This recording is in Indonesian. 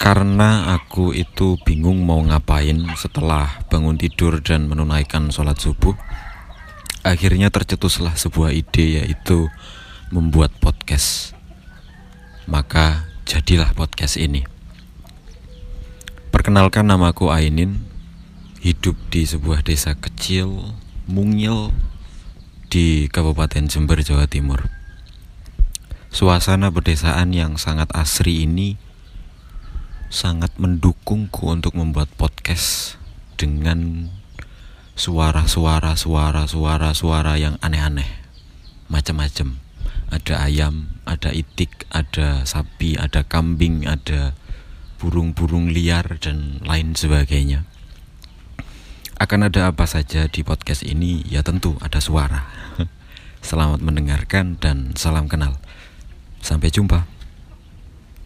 karena aku itu bingung mau ngapain setelah bangun tidur dan menunaikan sholat subuh akhirnya tercetuslah sebuah ide yaitu membuat podcast. Maka jadilah podcast ini. Perkenalkan namaku Ainin hidup di sebuah desa kecil mungil di Kabupaten Jember Jawa Timur. Suasana pedesaan yang sangat asri ini sangat mendukungku untuk membuat podcast dengan suara-suara suara-suara suara yang aneh-aneh. Macam-macam. Ada ayam ada itik ada sapi ada kambing ada burung-burung liar dan lain sebagainya. Akan ada apa saja di podcast ini? Ya tentu ada suara. Selamat mendengarkan dan salam kenal. Sampai jumpa